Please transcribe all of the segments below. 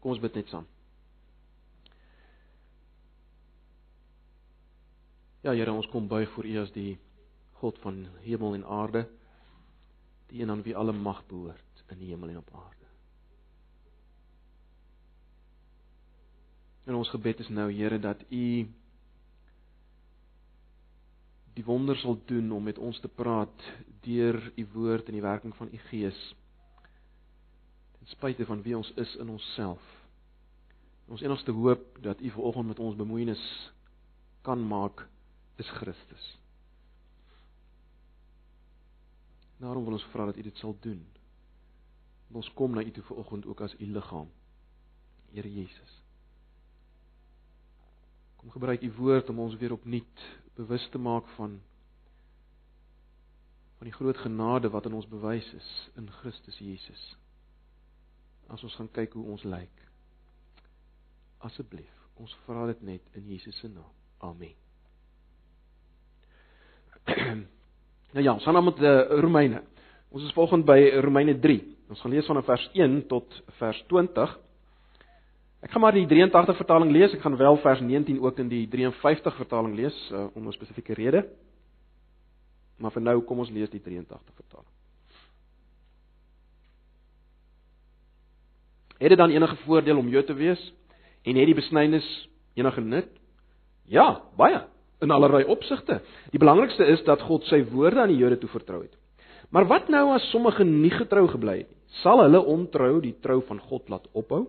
Kom ons bid net saam. Ja Here, ons kom buig voor U as die God van hemel en aarde, die een aan wie alle mag behoort in die hemel en op aarde. En ons gebed is nou Here dat U die wonder sal doen om met ons te praat deur U woord en die werking van U Gees. Ten spyte van wie ons is in onsself. Ons enigste hoop dat U vanoggend met ons bemoeienis kan maak is Christus. Daarom wil ons vra dat U dit sal doen. Ons kom na U toe vanoggend ook as U liggaam. Here Jesus. Kom gebruik U woord om ons weer opnuut bewus te maak van van die groot genade wat aan ons bewys is in Christus Jesus. As ons gaan kyk hoe ons lyk. Asseblief, ons vra dit net in Jesus se naam. Amen. nou ja, ons gaan dan met die uh, Romeine. Ons is volgens by Romeine 3. Ons gaan lees van vers 1 tot vers 20. Ek gaan maar die 83 vertaling lees. Ek gaan wel vers 19 ook in die 53 vertaling lees uh, om 'n spesifieke rede. Maar vir nou kom ons lees die 83 vertaling. Het dit dan enige voordeel om Jood te wees en het die besnydenis enige nut? Ja, baie in allerlei opsigte. Die belangrikste is dat God sy woorde aan die Jode toe vertrou het. Maar wat nou as sommige nie getrou gebly het nie? Sal hulle ontrou die trou van God laat ophou?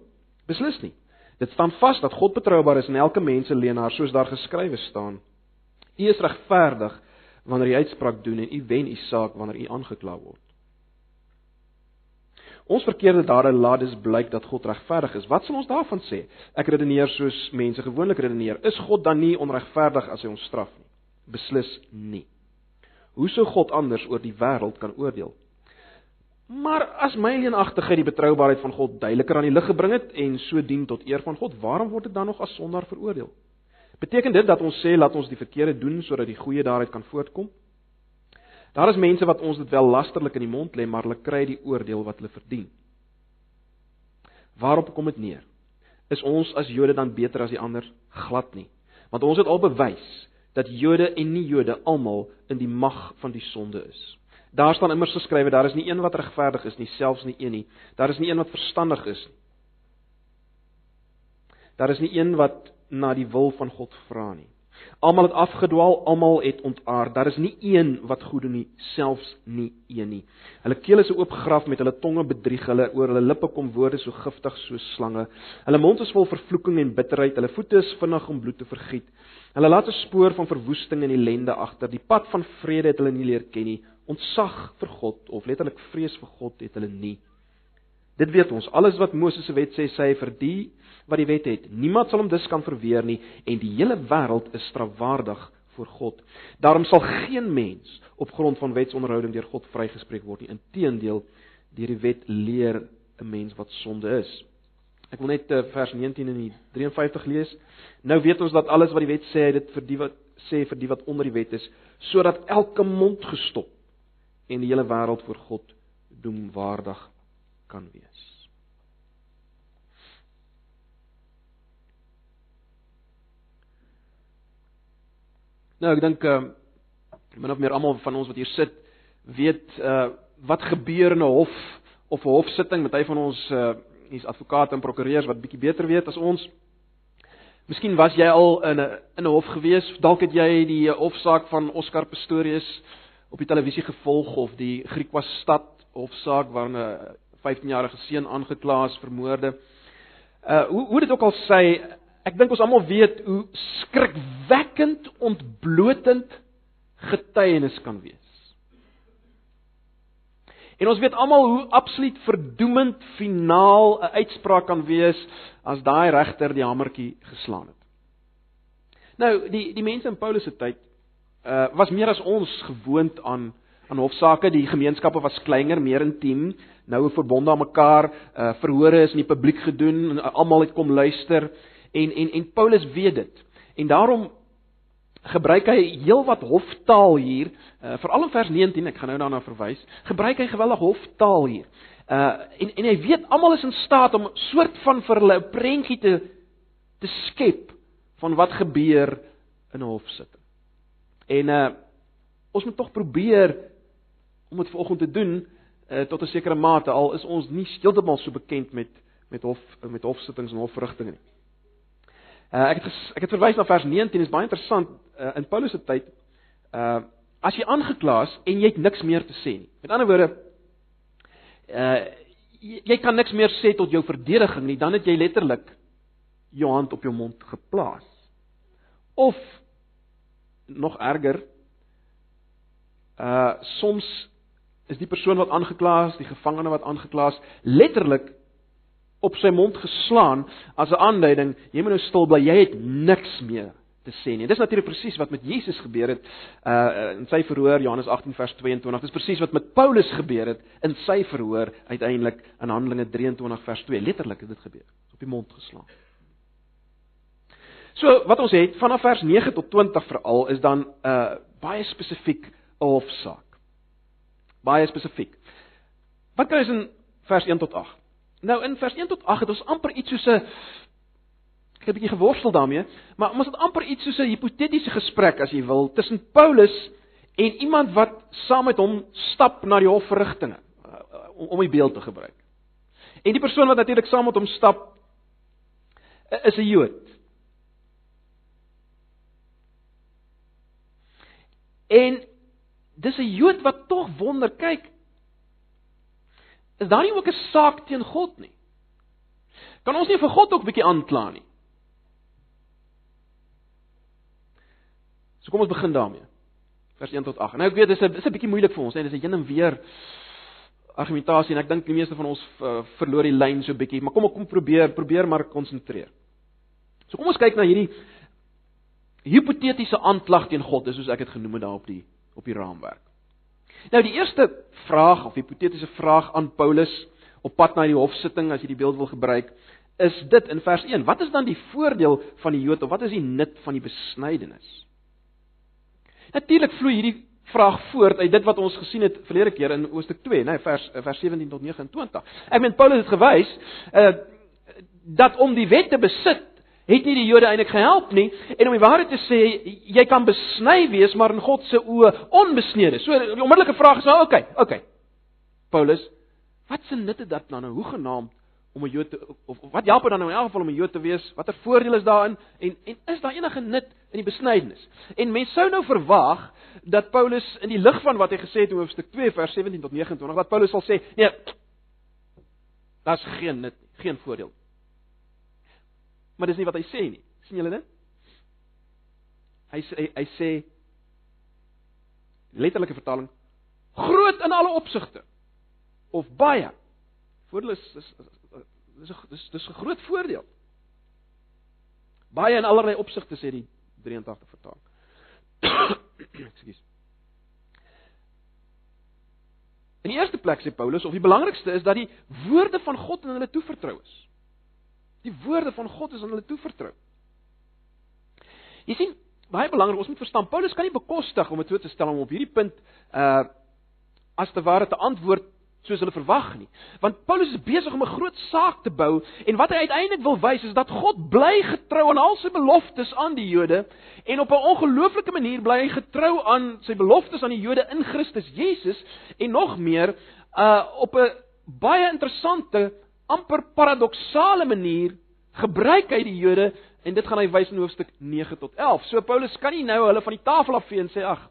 Beslis nie. Dit staan vas dat God betroubaar is en elke mens se leenaar soos daar geskrywe staan. U is regverdig wanneer u uitspraak doen en u wen u saak wanneer u aangekla word. Ons verkeerde dade laat dus blyk dat God regverdig is. Wat sal ons daarvan sê? Ek redeneer soos mense gewoonlik redeneer. Is God dan nie onregverdig as hy ons straf nie? Beslis nie. Hoe sou God anders oor die wêreld kan oordeel? Maar as my leenagtigheid die betroubaarheid van God duideliker aan die lig gebring het en so dien tot eer van God, waarom word dit dan nog as sondaar veroordeel? Beteken dit dat ons sê laat ons die verkeerde doen sodat die goeie daaruit kan voortkom? Daar is mense wat ons dit wel lasterlik in die mond lê, maar hulle kry die oordeel wat hulle verdien. Waarop kom dit neer? Is ons as Jode dan beter as die ander? Glad nie. Want ons het al bewys dat Jode en nie Jode almal in die mag van die sonde is. Daar staan immers geskrywe, daar is nie een wat regverdig is nie, selfs nie een nie. Daar is nie een wat verstandig is nie. Daar is nie een wat na die wil van God vra nie. Almal het afgedwaal, almal het ontaard. Daar is nie een wat goed doen nie, selfs nie een nie. Hulle keel is oopgegraf met hulle tonge bedrieg hulle, oor hulle lippe kom woorde so giftig soos slange. Hulle mond is vol vervloeking en bitterheid, hulle voete is vinnig om bloed te vergiet. Hulle laat 'n spoor van verwoesting en ellende agter. Die pad van vrede het hulle nie leer ken nie. Ontsag vir God of letterlik vrees vir God het hulle nie. Dit weet ons. Alles wat Moses se wet sê, sê hy vir die wat die wet het. Niemand sal hom dus kan verweer nie en die hele wêreld is strafwaardig voor God. Daarom sal geen mens op grond van wetsonderhouding deur God vrygespreek word nie. Inteendeel, deur die wet leer 'n mens wat sonde is. Ek wil net uh, vers 19 in die 53 lees. Nou weet ons dat alles wat die wet sê, dit vir die wat sê vir die wat onder die wet is, sodat elke mond gestop en die hele wêreld voor God doemwaardig kan wees. Nou ek dink uh min of meer almal van ons wat hier sit weet uh wat gebeur in 'n hof of 'n hofsitting met hy van ons uh hier's advokate en prokureurs wat bietjie beter weet as ons. Miskien was jy al in 'n in 'n hof gewees, dalk het jy die hofsaak van Oscar Pistorius op die televisie gevolg of die Griekwas stad hofsaak waarin 'n 15-jarige seun aangekla is vir moorde. Uh hoe hoe dit ook al sê, ek dink ons almal weet hoe skrikwekkend ontblotend getuienis kan wees. En ons weet almal hoe absoluut verdoemend finaal 'n uitspraak kan wees as daai regter die hamertjie geslaan het. Nou, die die mense in Paulus se tyd uh was meer as ons gewoond aan aan hofsaake, die gemeenskappe was kleiner, meer intiem, noue verbonde aan mekaar, uh verhore is in die publiek gedoen, uh, almal het kom luister en en en Paulus weet dit. En daarom gebruik hy heelwat hoftaal hier, uh, veral in vers 19, ek gaan nou daarna verwys. Gebruik hy geweldig hoftaal hier. Uh en en hy weet almal is in staat om soort van vir hulle 'n prentjie te te skep van wat gebeur in 'n hofsitting. En uh ons moet tog probeer om dit vanoggend te doen uh tot 'n sekere mate al is ons nie heeltemal so bekend met met hof met hofsittings en hofverrigtinge nie. Uh ek het ek het verwys na vers 19 is baie interessant uh, in Paulus se tyd. Uh as jy aangekla is en jy het niks meer te sê nie. Met ander woorde uh jy kan niks meer sê tot jou verdediging nie, dan het jy letterlik jou hand op jou mond geplaas. Of nog erger uh soms is die persoon wat aangekla is, die gevangene wat aangekla is, letterlik op sy mond geslaan as 'n aanduiding, jy moet nou stil bly, jy het niks meer te sê nie. Dis natuurlik presies wat met Jesus gebeur het uh in sy verhoor Johannes 18 vers 22. Dis presies wat met Paulus gebeur het in sy verhoor uiteindelik in Handelinge 23 vers 2. Letterlik het dit gebeur. Op die mond geslaan. So wat ons het vanaf vers 9 tot 20 veral is dan uh baie spesifiek 'n hofsaak. Baie spesifiek. Wat kry ons in vers 1 tot 8? Nou in vers 1 tot 8 het ons amper iets soos 'n ek het 'n bietjie geworstel daarmee, maar ons het amper iets soos 'n hipotetiese gesprek as jy wil tussen Paulus en iemand wat saam met hom stap na die hofverrigtinge uh, om om die beeld te gebruik. En die persoon wat natuurlik saam met hom stap is 'n Jood. En dis 'n Jood wat tog wonder, kyk, is daar nie ook 'n saak teen God nie? Kan ons nie vir God ook bietjie aankla nie? So kom ons begin daarmee. Vers 1 tot 8. Nou ek weet dis 'n dis 'n bietjie moeilik vir ons, hè, dis 'n heen en weer argumentasie en ek dink die meeste van ons uh, verloor die lyn so bietjie, maar kom ek kom probeer, probeer maar konsentreer. So kom ons kyk na hierdie hipotetiese aanklag teen God, dis soos ek dit genoem het daar op die op die raamwerk. Nou die eerste vraag of hipotetiese vraag aan Paulus op pad na die hofsitting as jy die beeld wil gebruik, is dit in vers 1. Wat is dan die voordeel van die Jood of wat is die nut van die besnydenis? Natuurlik vloei hierdie vraag voort uit dit wat ons gesien het verlede keer in hoofstuk 2, nê, vers vers 17 tot 29. Ek meen Paulus het gewys uh dat om die wet te besit het nie die Jode eintlik gehelp nie en om die waarheid te sê jy kan besny wees maar in God se oë onbesnede. So die onmiddellike vraag is nou okay, okay. Paulus, wat se nut het dit dan nou hoegenaamd om 'n Jood te of, of wat help dit dan nou in elk geval om 'n Jood te wees? Watter voordeel is daarin en en is daar enige nut in die besnydenis? En mense sou nou verwag dat Paulus in die lig van wat hy gesê het in hoofstuk 2 vers 17 tot 29 dat Paulus sal sê, nee, daar's geen nut, geen voordeel. Maar dis nie wat hy sê nie. sien julle dit? Hy sê hy, hy sê letterlike vertaling groot in alle opsigte of baie. Voordeel is is dis dis dis 'n groot voordeel. Baie in allerlei opsigte sê die 83 vertaling. Ekskuus. In die eerste plek sê Paulus of die belangrikste is dat die woorde van God aan hulle toevertrou is. Die woorde van God is aan hulle toevertrou. Jy sien, baie belangrik, ons moet verstaan Paulus kan nie bekostig om dit so te stel om op hierdie punt uh as te ware te antwoord soos hulle verwag nie. Want Paulus is besig om 'n groot saak te bou en wat hy uiteindelik wil wys is dat God bly getrou aan al sy beloftes aan die Jode en op 'n ongelooflike manier bly hy getrou aan sy beloftes aan die Jode in Christus Jesus en nog meer uh op 'n baie interessante amper paradoksale manier gebruik hy die Jode en dit gaan hy wys in hoofstuk 9 tot 11. So Paulus kan nie nou hulle van die tafel afvee en sê ag,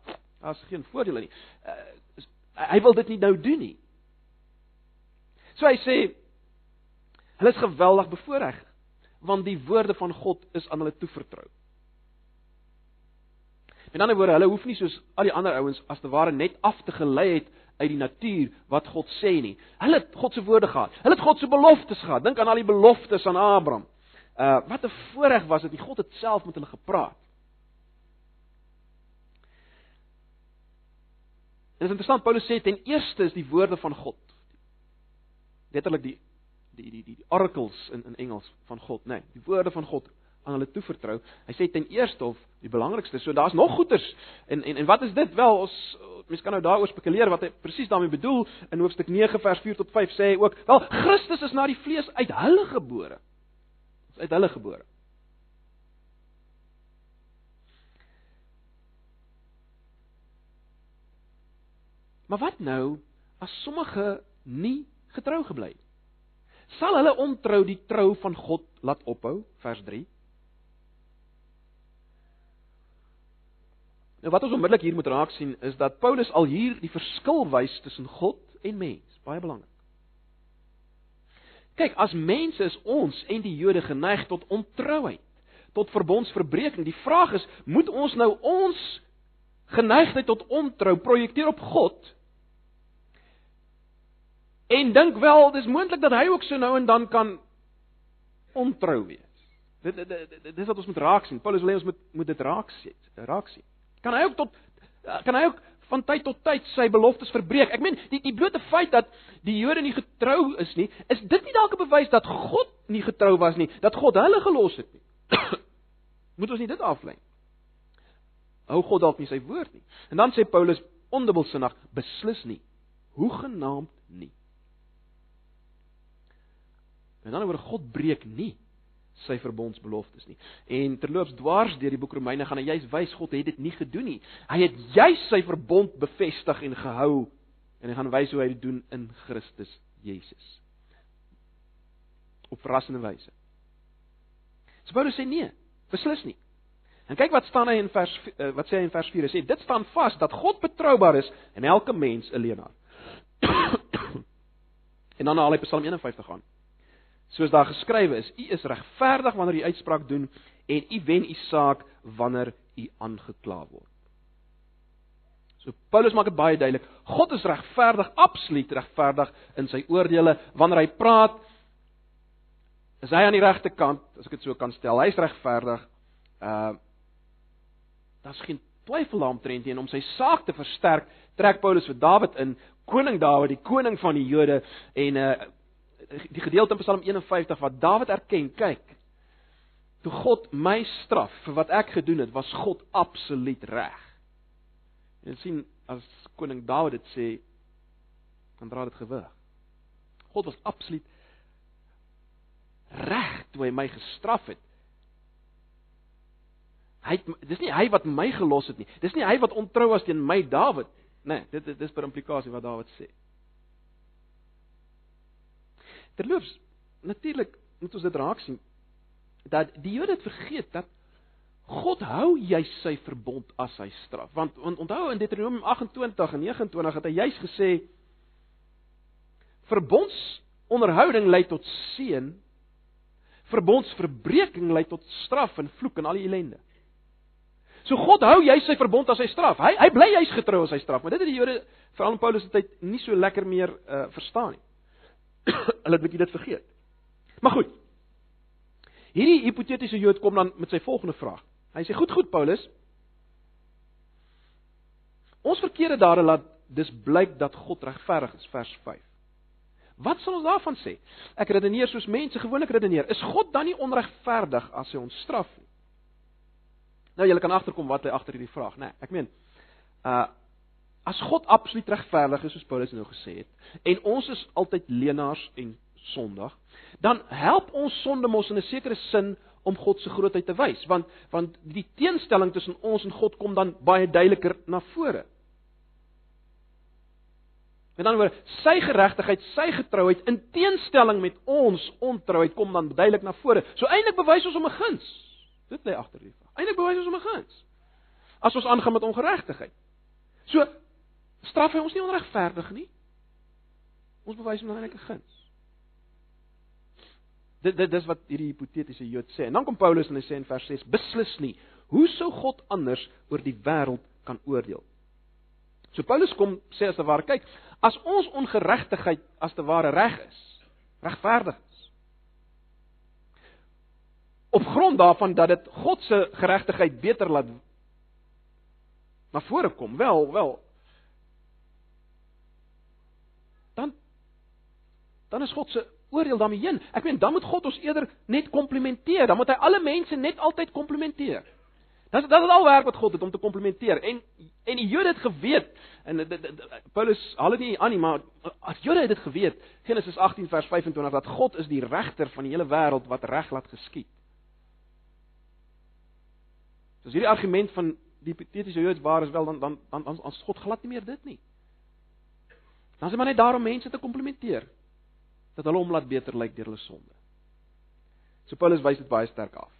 daar's geen voordele nie. Uh, hy wil dit nie nou doen nie. So hy sê hulle is geweldig bevoordeel want die woorde van God is aan hulle toevertrou. Met ander woorde, hulle hoef nie soos al die ander ouens as te ware net af te gelei het uit die natuur wat God sê nie. Hulle het God se woorde gehad. Hulle het God se beloftes gehad. Dink aan al die beloftes aan Abraham. Uh wat 'n voorreg was dit. God het self met hulle gepraat. En dit is interessant Paulus sê ten eerste is die woorde van God. Letterlik die die die die, die oracles in in Engels van God, nê. Nee, die woorde van God aan hulle toevertrou. Hy sê ten eerste of die belangrikste, so daar's nog goeders. En en en wat is dit wel? Ons mense kan nou daaroor spekuleer wat hy presies daarmee bedoel. In hoofstuk 9 vers 4 tot 5 sê hy ook, wel Christus is na die vlees uit hulle gebore. Is uit hulle gebore. Maar wat nou as sommige nie getrou gebly het? Sal hulle ontrou die trou van God laat ophou? Vers 3. Nou wat ons onmiddellik hier moet raak sien is dat Paulus al hier die verskil wys tussen God en mens, baie belangrik. Kyk, as mense is ons en die Jode geneig tot ontrouheid, tot verbondsverbreeking. Die vraag is, moet ons nou ons geneigtheid tot ontrou projekteer op God en dink wel dis moontlik dat hy ook so nou en dan kan ontrou wees. Dit dit dis wat ons moet raak sien. Paulus wil hê ons moet moet dit raak sien, raak sien. Kan hy ook tot kan hy ook van tyd tot tyd sy beloftes verbreek? Ek meen, die die blote feit dat die Jode nie getrou is nie, is dit nie dalk 'n bewys dat God nie getrou was nie, dat God hulle gelos het nie. moet ons nie dit aflei? Hou God dalk nie sy woord nie. En dan sê Paulus ondubbelsinnig beslis nie. Hoe genaamd nie. Met ander woorde God breek nie sy verbondsbeloftes nie. En terloops dwars deur die boek Romeine gaan hy juis wys God het dit nie gedoen nie. Hy het juis sy verbond bevestig en gehou en hy gaan wys hoe hy dit doen in Christus Jesus. Op verrassende wyse. So Paulus sê nee, beslis nie. En kyk wat staan hy in vers eh, wat sê hy in vers 4? Hy sê dit staan vas dat God betroubaar is en elke mens 'n leenaar. en dan haal hy Psalm 51 aan soos daar geskrywe is: U is regverdig wanneer u uitspraak doen en u wen u saak wanneer u aangekla word. So Paulus maak dit baie duidelik: God is regverdig, absoluut regverdig in sy oordeele wanneer hy praat. Is hy aan die regte kant, as ek dit so kan stel? Hy's regverdig. Uh Daar's geen twyfel daaromtrent nie en om sy saak te versterk, trek Paulus vir Dawid in, koning Dawid, die koning van die Jode en uh die gedeelte in Psalm 51 wat Dawid erken, kyk. Toe God my straf vir wat ek gedoen het, was God absoluut reg. En sien as koning Dawid dit sê, dan dra dit gewig. God was absoluut reg toe hy my gestraf het. Hy dis nie hy wat my gelos het nie. Dis nie hy wat ontrou was teen my Dawid. Nee, dit dis per implikasie wat Dawid sê. Terloops, natuurlik moet ons dit raak sien dat die Jode het vergeet dat God hou juis sy verbond as hy straf. Want, want onthou in Deuteronomium 28 en 29 het hy juis gesê verbondsonderhouding lei tot seën, verbondsverbreeking lei tot straf en vloek en al die ellende. So God hou juis sy verbond as hy straf. Hy hy bly juis getrou as hy straf, maar dit het die Jode veral in Paulus se tyd nie so lekker meer uh, verstaan nie. hulle het bietjie dit vergeet. Maar goed. Hierdie hipotetiese Jood kom dan met sy volgende vraag. Hy sê: "Goed, goed Paulus. Ons verkeerde dade laat dis blyk dat God regverdig is, vers 5. Wat sal ons daarvan sê? Ek redeneer soos mense gewoonlik redeneer. Is God dan nie onregverdig as hy ons straf nie? Nou julle kan agterkom wat hy agter hierdie vraag, né? Nee, ek meen, uh As God absoluut regverdig is soos Paulus nou gesê het en ons is altyd leenaars en sondig, dan help ons sonde mos in 'n sekere sin om God se grootheid te wys, want want die teenstelling tussen ons en God kom dan baie duideliker na vore. Met ander woorde, sy geregtigheid, sy getrouheid in teenstelling met ons ontrouheid kom dan duidelik na vore. So eintlik bewys ons om 'n guns. Dit lê agter die vraag. Eintlik bewys ons om 'n guns. As ons aangaan met ongeregtigheid. So straf hy ons nie onregverdig nie. Ons bewys hom dan eintlik 'n guns. Dit dit dis wat hierdie hipotetiese Jood sê. En dan kom Paulus en hy sê in vers 6: "Beslis nie. Hoe sou God anders oor die wêreld kan oordeel?" So Paulus kom sê as te ware, kyk, as ons ongeregtigheid as te ware reg is, regverdig is. Op grond daarvan dat dit God se geregtigheid beter laat na vore kom. Wel, wel, dan dan is God se oordeel daarmee heen. Ek meen dan moet God ons eerder net komplimenteer. Dan moet hy alle mense net altyd komplimenteer. Dit dit is al werk wat God het om te komplimenteer. En en die Jode het geweet en dit, dit, dit, Paulus haal dit nie aan nie, maar as Jode het dit geweet, Genesis 18 vers 25 dat God is die regter van die hele wêreld wat reg laat geskied. As hierdie argument van die hipotetiese Jode waar is wel dan dan dan as God glad nie meer dit nie. Dan is dit maar net daarom mense te komplimenteer dat hulle hom laat beter lyk deur hulle sonde. So Paulus wys dit baie sterk af.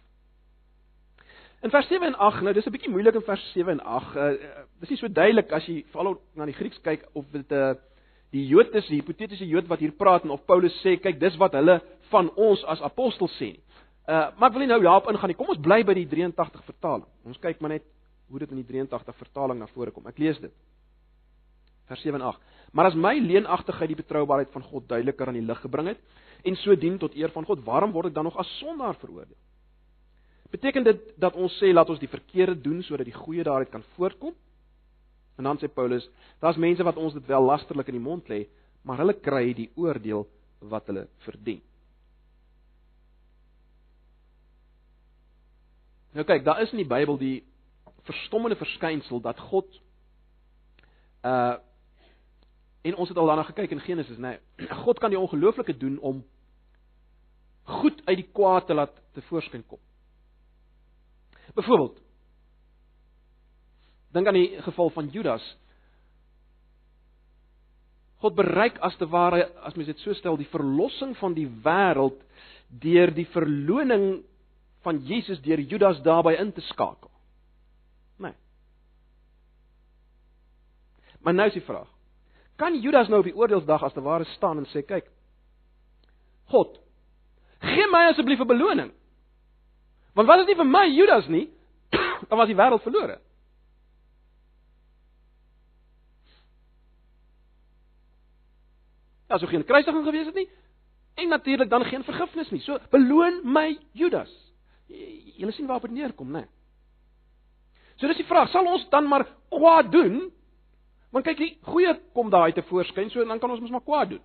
In vers 7 en 8, nou dis 'n bietjie moeilik in vers 7 en 8. Uh, uh, dis nie so duidelik as jy veral na die Grieks kyk of dit 'n uh, die Jood is, die hipotetiese Jood wat hier praat en of Paulus sê, kyk, dis wat hulle van ons as apostels sê nie. Uh maar ek wil nie nou daarop ingaan nie. Kom ons bly by die 83 vertaling. Ons kyk maar net hoe dit in die 83 vertaling na vore kom. Ek lees dit. Vers 7 en 8. Maar as my leenagtigheid die betroubaarheid van God duideliker aan die lig gebring het en so dien tot eer van God, waarom word ek dan nog as sondaar veroordeel? Beteken dit dat ons sê laat ons die verkeerde doen sodat die goeie daaruit kan voortkom? En dan sê Paulus, daar's mense wat ons dit wel lasterlik in die mond lê, maar hulle kry die oordeel wat hulle verdien. Nou kyk, daar is in die Bybel die verstommende verskynsel dat God uh en ons het al daarna gekyk in Genesis, nê. Nee, God kan die ongelooflike doen om goed uit die kwaad te laat te voorskyn kom. Byvoorbeeld Dink aan die geval van Judas. God bereik as te ware, as mens dit so stel, die verlossing van die wêreld deur die verloning van Jesus deur Judas daarbey in te skakel. Nee. Maar nou is die vraag. Kan Judas nou op die oordeelsdag as te ware staan en sê, kyk, God, gee my asseblief 'n beloning. Want wat is nie vir my Judas nie, dan was die wêreld verlore. Ja, so geen kruisiging gewees het nie en natuurlik dan geen vergifnis nie. So beloon my Judas. Julle sien waarop dit neerkom, né? So dis die vraag, sal ons dan maar kwaad doen? Want kyk, die goeie kom daai te voorskyn, so dan kan ons mos maar kwaad doen.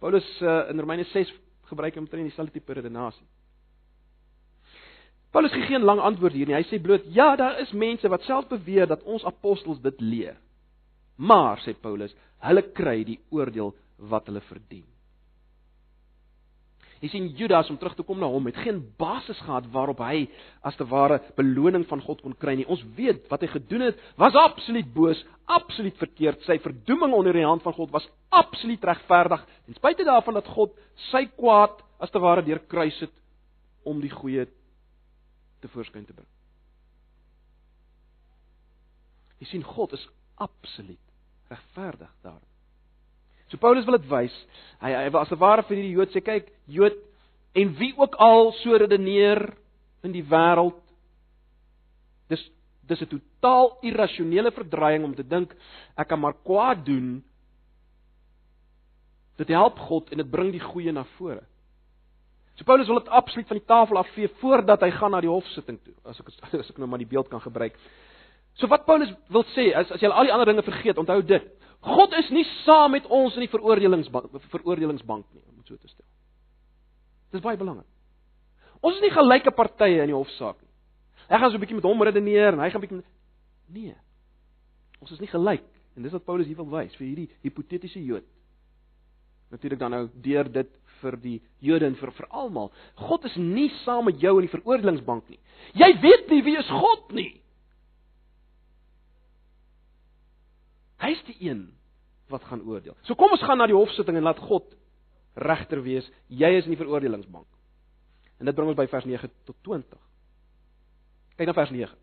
Paulus uh, in Romeine 6 gebruik omtrent dieselfde tipe redenasie. Paulus gee geen lang antwoord hier nie. Hy sê bloot ja, daar is mense wat self beweer dat ons apostels dit leer. Maar sê Paulus, hulle kry die oordeel wat hulle verdien. Jy sien Judas om terug te kom na hom het geen basis gehad waarop hy as te ware beloning van God kon kry nie. Ons weet wat hy gedoen het was absoluut boos, absoluut verkeerd. Sy verdoeming onder die hand van God was absoluut regverdig. Ten spyte daarvan dat God sy kwaad as te ware deur kruis het om die goeie te voorskyn te bring. Jy sien God is absoluut regverdig daar. So Paulus wil dit wys. Hy hy was as ware vir hierdie Jood sê kyk, Jood en wie ook al so redeneer in die wêreld. Dis dis 'n totaal irrasionele verdraaiing om te dink ek kan maar kwaad doen. Dit help God en dit bring die goeie na vore. So Paulus wil dit absoluut van die tafel afvee voordat hy gaan na die hofsitting toe. As ek as ek nou maar die beeld kan gebruik. So wat Paulus wil sê is as jy al die ander dinge vergeet, onthou dit. God is nie saam met ons in die veroordelingsbank veroordelingsbank nie, om dit so te stel. Dis baie belangrik. Ons is nie gelyke partye in die hofsaak nie. Hy gaan so 'n bietjie met hom redeneer en hy gaan bietjie Nee. Ons is nie gelyk en dis wat Paulus hier wil wys vir hierdie hipotetiese Jood. Natuurlik dan nou deur dit vir die Jode en vir vir almal. God is nie saam met jou in die veroordelingsbank nie. Jy weet nie wie is God nie. Hy is die een wat gaan oordeel. So kom ons gaan na die hofsitting en laat God regter wees. Jy is in die veroordelingsbank. En dit bring ons by vers 9 tot 20. Kyk na vers 9.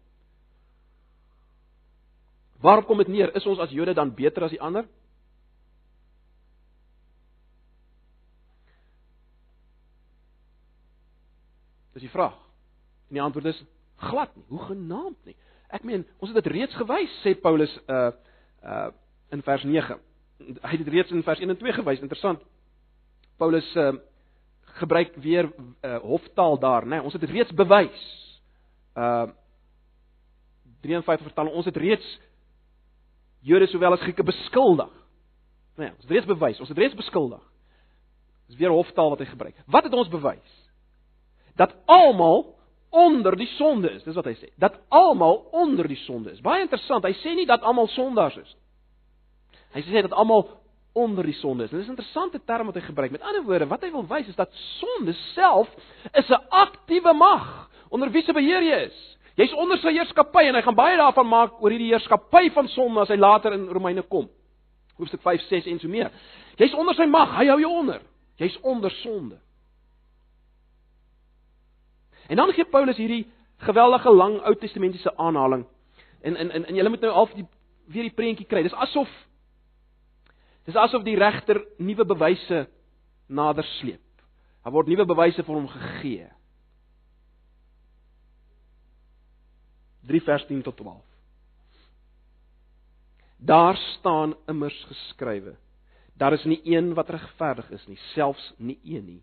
Waarop kom dit neer? Is ons as Jode dan beter as die ander? Dis die vraag. En die antwoord is glad nie, hoe genaamd nie. Ek meen, ons het dit reeds gewys, sê Paulus uh uh in vers 9. Hy het reeds in vers 1 en 2 gewys. Interessant. Paulus uh gebruik weer uh hoftaal daar, né? Nee, ons het reeds bewys. Uh 53 vertaling, ons het reeds Jode sowel as Grieke beskuldig. Né, nee, ons het reeds bewys, ons het reeds beskuldig. Dis weer hoftaal wat hy gebruik. Wat het ons bewys? Dat almal onder die sonde is. Dis wat hy sê. Dat almal onder die sonde is. Baie interessant. Hy sê nie dat almal sondaars is. Hy sê dat almal onder die sonde is. Dit is 'n interessante term wat hy gebruik. Met ander woorde, wat hy wil wys is dat sonde self is 'n aktiewe mag onder wie se beheer jy is. Jy's onder sy heerskappy en hy gaan baie daarvan maak oor hierdie heerskappy van sonde as hy later in Romeine kom. Hoofstuk 5, 6 en so meer. Jy's onder sy mag, hy hou jou onder. Jy's onder sonde. En dan gee Paulus hierdie geweldige lang Ou Testamentiese aanhaling. En en en, en jy moet nou half die weer die prentjie kry. Dis asof Dis asof die regter nuwe bewyse nader sleep. Daar word nuwe bewyse vir hom gegee. 3 vers 10 tot 12. Daar staan immers geskrywe: Daar is nie een wat regverdig is nie, selfs nie een nie.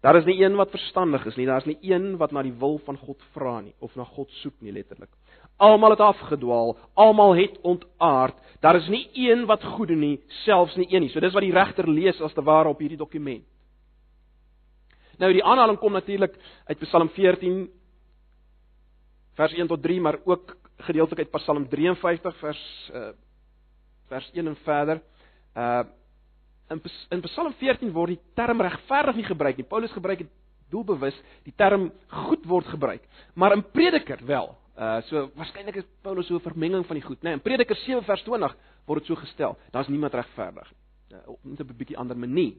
Daar is nie een wat verstandig is nie, daar is nie een wat na die wil van God vra nie of na God soek nie letterlik. Almal het afgedwaal, almal het ontaard. Daar is nie een wat goed doen nie, selfs nie een nie. So dis wat die regter lees as te ware op hierdie dokument. Nou die aanhaling kom natuurlik uit Psalm 14 vers 1 tot 3, maar ook gedeeltelik uit Psalm 53 vers uh vers 1 en verder. Uh in in Psalm 14 word die term regverdig nie gebruik nie. Paulus gebruik dit doelbewus, die term goed word gebruik. Maar in Prediker wel. Uh so waarskynlik is Paulus so 'n vermenging van die goed, né? Nee, in Prediker 7 vers 20 word dit so gestel. Daar's niemand regverdig nie. Uh, op net 'n bietjie ander manier.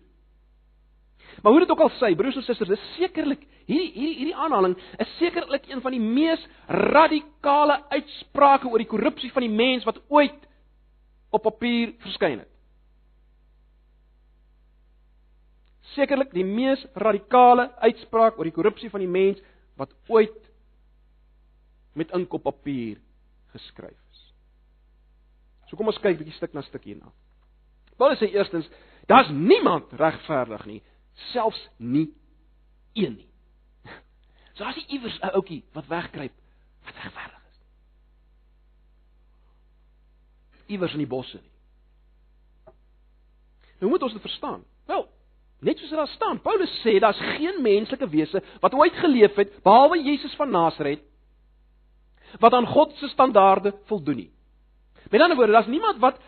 Maar hoe dit ook al sê, broers en susters, is sekerlik hierdie hierdie hierdie aanhaling is sekerlik een van die mees radikale uitsprake oor die korrupsie van die mens wat ooit op papier verskyn het. Sekerlik die mees radikale uitspraak oor die korrupsie van die mens wat ooit met ink op papier geskryf is. So kom ons kyk bietjie stuk na stuk hierna. Paulus sê eerstens, daar's niemand regverdig nie, selfs nie een nie. So as jy iewers 'n ouetjie wat wegkruip wat regverdig is. Iewers in die bosse nie. Nou moet ons dit verstaan. Wel, net soos dit daar staan, Paulus sê daar's geen menslike wese wat ooit geleef het behalwe Jesus van Nasaret wat aan God se standaarde voldoen nie. Met ander woorde, daar's niemand wat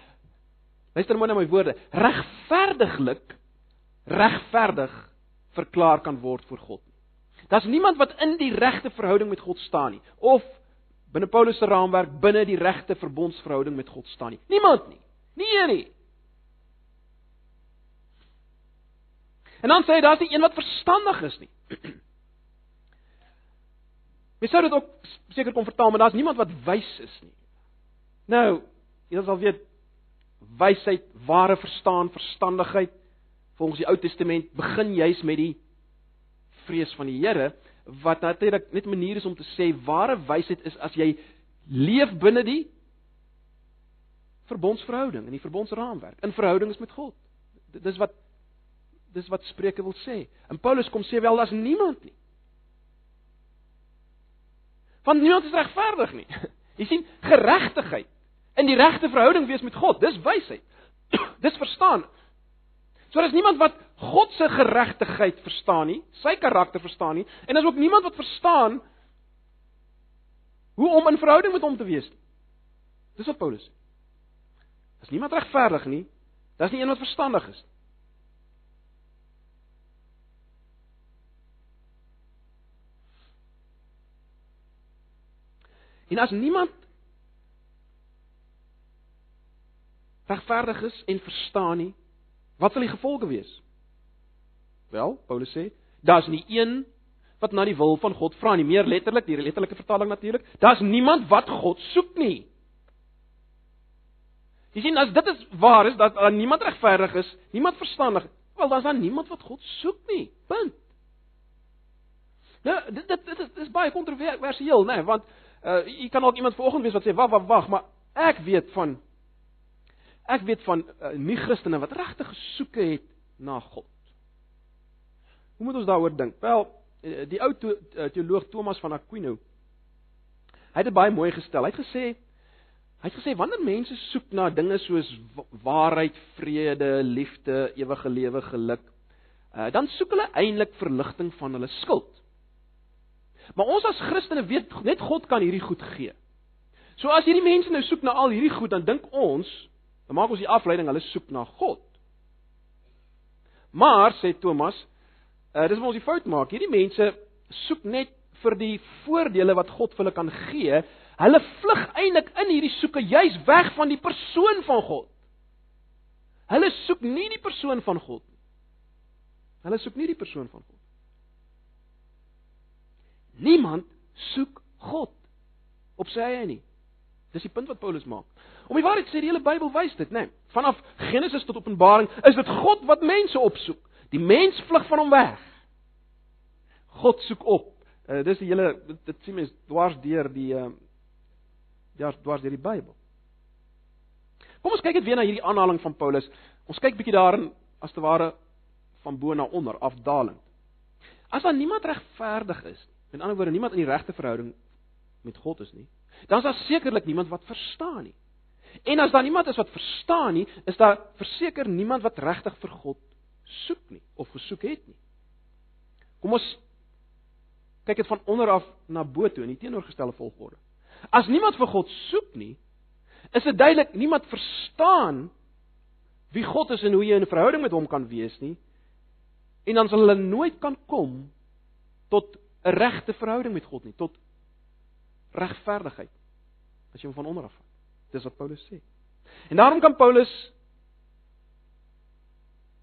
luister mooi na my woorde, regverdiglik regverdig verklaar kan word voor God nie. Daar's niemand wat in die regte verhouding met God staan nie of binne Paulus se raamwerk binne die regte verbondsverhouding met God staan nie. Niemand nie. Nie een nie. En dan sê hy daar's nie een wat verstandig is nie. Jy sou dit ook seker kon vertaal, maar daar's niemand wat wys is nie. Nou, jy sal weet wysheid, ware verstaan, verstandigheid volgens die Ou Testament begin juis met die vrees van die Here wat natuurlik net 'n manier is om te sê ware wysheid is as jy leef binne die verbondsverhouding en die verbondsraamwerk in verhoudings met God. Dis wat dis wat Spreuke wil sê. En Paulus kom sê wel daar's niemand nie Want niemand is regverdig nie. Jy sien, geregtigheid in die regte verhouding wees met God, dis wysheid. dis verstaan. So daar is niemand wat God se geregtigheid verstaan nie, sy karakter verstaan nie, en daar's ook niemand wat verstaan hoe om in verhouding met hom te wees nie. Dis wat Paulus sê. As niemand regverdig nie, daar's nie een wat verstandig is nie. En as niemand regverdig is en verstaan nie, wat sal die gevolge wees? Wel, Paulus sê, daar's nie een wat na die wil van God vra nie, meer letterlik, die letterlike vertaling natuurlik, daar's niemand wat God soek nie. Jy sien as dit is waar is dat daar niemand regverdig is, niemand verstandig, wel dan is daar niemand wat God soek nie. Punt. Nou, dit dit, dit is, is baie kontroversieel, né, nee, want Uh jy kan ook iemand vanoggend wees wat sê wag wag wag, maar ek weet van ek weet van uh, nie Christene wat regtig gesoeke het na God. Hoe moet ons daaroor dink? Wel, uh, die ou teoloog Thomas van Aquino hy het dit baie mooi gestel. Hy het gesê hy het gesê wanneer mense soek na dinge soos waarheid, vrede, liefde, ewige lewe, geluk, uh, dan soek hulle eintlik verligting van hulle skuld. Maar ons as Christene weet net God kan hierdie goed gee. So as hierdie mense nou soek na al hierdie goed, dan dink ons, dan maak ons die afleiding hulle soek na God. Maar sê Thomas, uh, dis waar ons die fout maak. Hierdie mense soek net vir die voordele wat God vir hulle kan gee. Hulle vlug eintlik in hierdie soeke juis weg van die persoon van God. Hulle soek nie die persoon van God nie. Hulle soek nie die persoon van God. Niemand soek God op sy eie nie. Dis die punt wat Paulus maak. Om die waarheid sê, die hele Bybel wys dit, né? Nee, vanaf Genesis tot Openbaring is dit God wat mense opsoek. Die mens vlug van hom weg. God soek op. Uh, dis die hele dit, dit sien mens dwars deur die uh ja, dwars deur die Bybel. Kom ons kyk net weer na hierdie aanhaling van Paulus. Ons kyk bietjie daarin as te ware van bo na onder, afdalend. As daar niemand regverdig is, met ander woorde niemand in die regte verhouding met God is nie, dan is daar sekerlik niemand wat verstaan nie. En as daar niemand is wat verstaan nie, is daar verseker niemand wat regtig vir God soek nie of gesoek het nie. Kom ons kyk dit van onder af na bo toe in die teenoorgestelde volgorde. As niemand vir God soek nie, is dit duidelik niemand verstaan wie God is en hoe jy in 'n verhouding met hom kan wees nie. En dan sal hulle nooit kan kom tot 'n regte verhouding met God nie, tot regverdigheid as jy hom van onder af vat. Dis wat Paulus sê. En daarom kan Paulus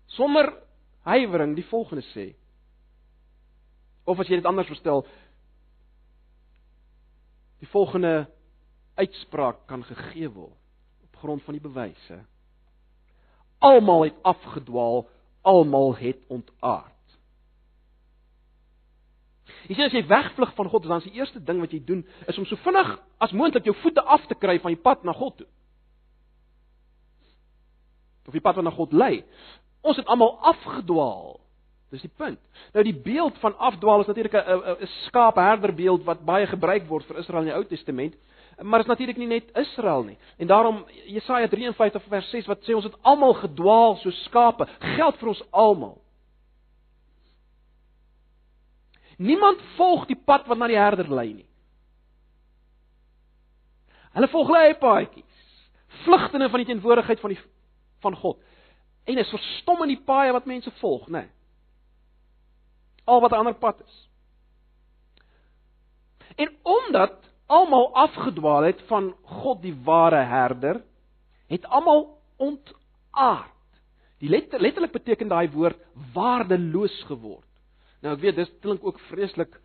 sonder huiwering die volgende sê. Of as jy dit anders verstel, die volgende uitspraak kan gegee word op grond van die bewyse. Almal het afgedwaal, almal het ontaard. Jy sien as jy wegvlug van God, dan is die eerste ding wat jy doen is om so vinnig as moontlik jou voete af te kry van die pad na God toe. Of die pad wat na God lei. Ons het almal afgedwaal. Dis die punt. Nou die beeld van afdwaal is natuurlik 'n 'n skaapherderbeeld wat baie gebruik word vir Israel in die Ou Testament, maar is natuurlik nie net Israel nie. En daarom Jesaja 53 vers 6 wat sê ons het almal gedwaal so skape, geld vir ons almal. Niemand volg die pad wat na die herder lei nie. Hulle volg lei paadjies, vlugtende van die teenwoordigheid van die van God. En is verstom in die paaie wat mense volg, né? Nee. Al wat 'n ander pad is. En omdat almal afgedwaal het van God die ware herder, het almal ontaard. Die letter, letterlik beteken daai woord waardeloos geword. Nou ek weet dis klink ook vreeslik